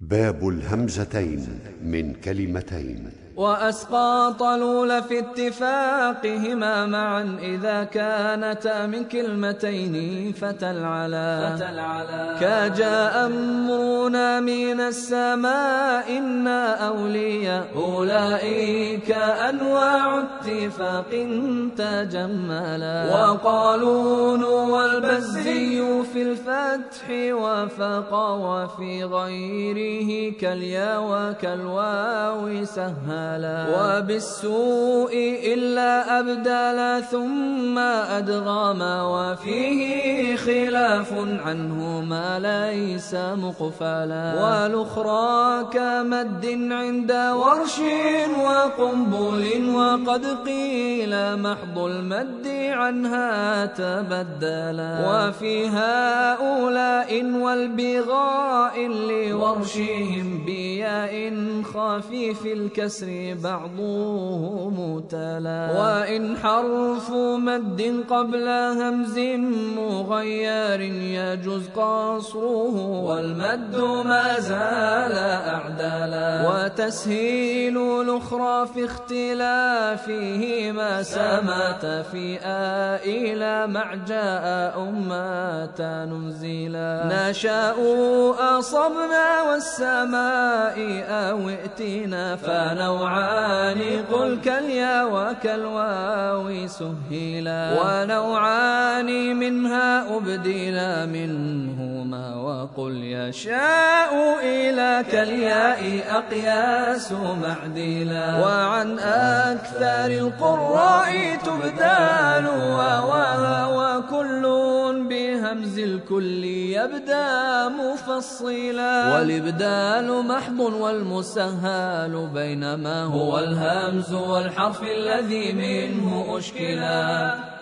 باب الهمزتين من كلمتين. وأسقاط الأولى في اتفاقهما معا إذا كانتا من كلمتين فتلعلا. كجاء أمرنا من السماء إنا أولياء. أولئك أنواع اتفاق تجملا. وقالون والبزي في الفتح وفق وفي غيره كاليا وكالواو سهلا. وبالسوء إلا أبدالا ثم أدغاما وفيه خلاف عنه ما ليس مقفلا. والأخرى كمد عند ورش وقنبل وقد قيل محض المد عنها تبدلا. وفي هؤلاء والبغاء لورشهم بياء خفيف الكسر بعضه تلا. وإن حرف مد قبل همز مغير يجوز قصره. والمد ما زال أعدلا وتسهيل الأخرى في اختلافهما سمات في آئلا مع جاء أمات ننزلا نشاء أصبنا والسماء أو ائتنا فنوعان قل كاليا وكالواو سهلا ونوعان منها أبدلا منهما وقل يشاء إلى كالياء أقياس معدلا. وعن أكثر القراء تبدال وكل بهمز الكل يبدأ مفصلا. والإبدال محض والمسهل بينما هو الهمز والحرف الذي منه أشكلا.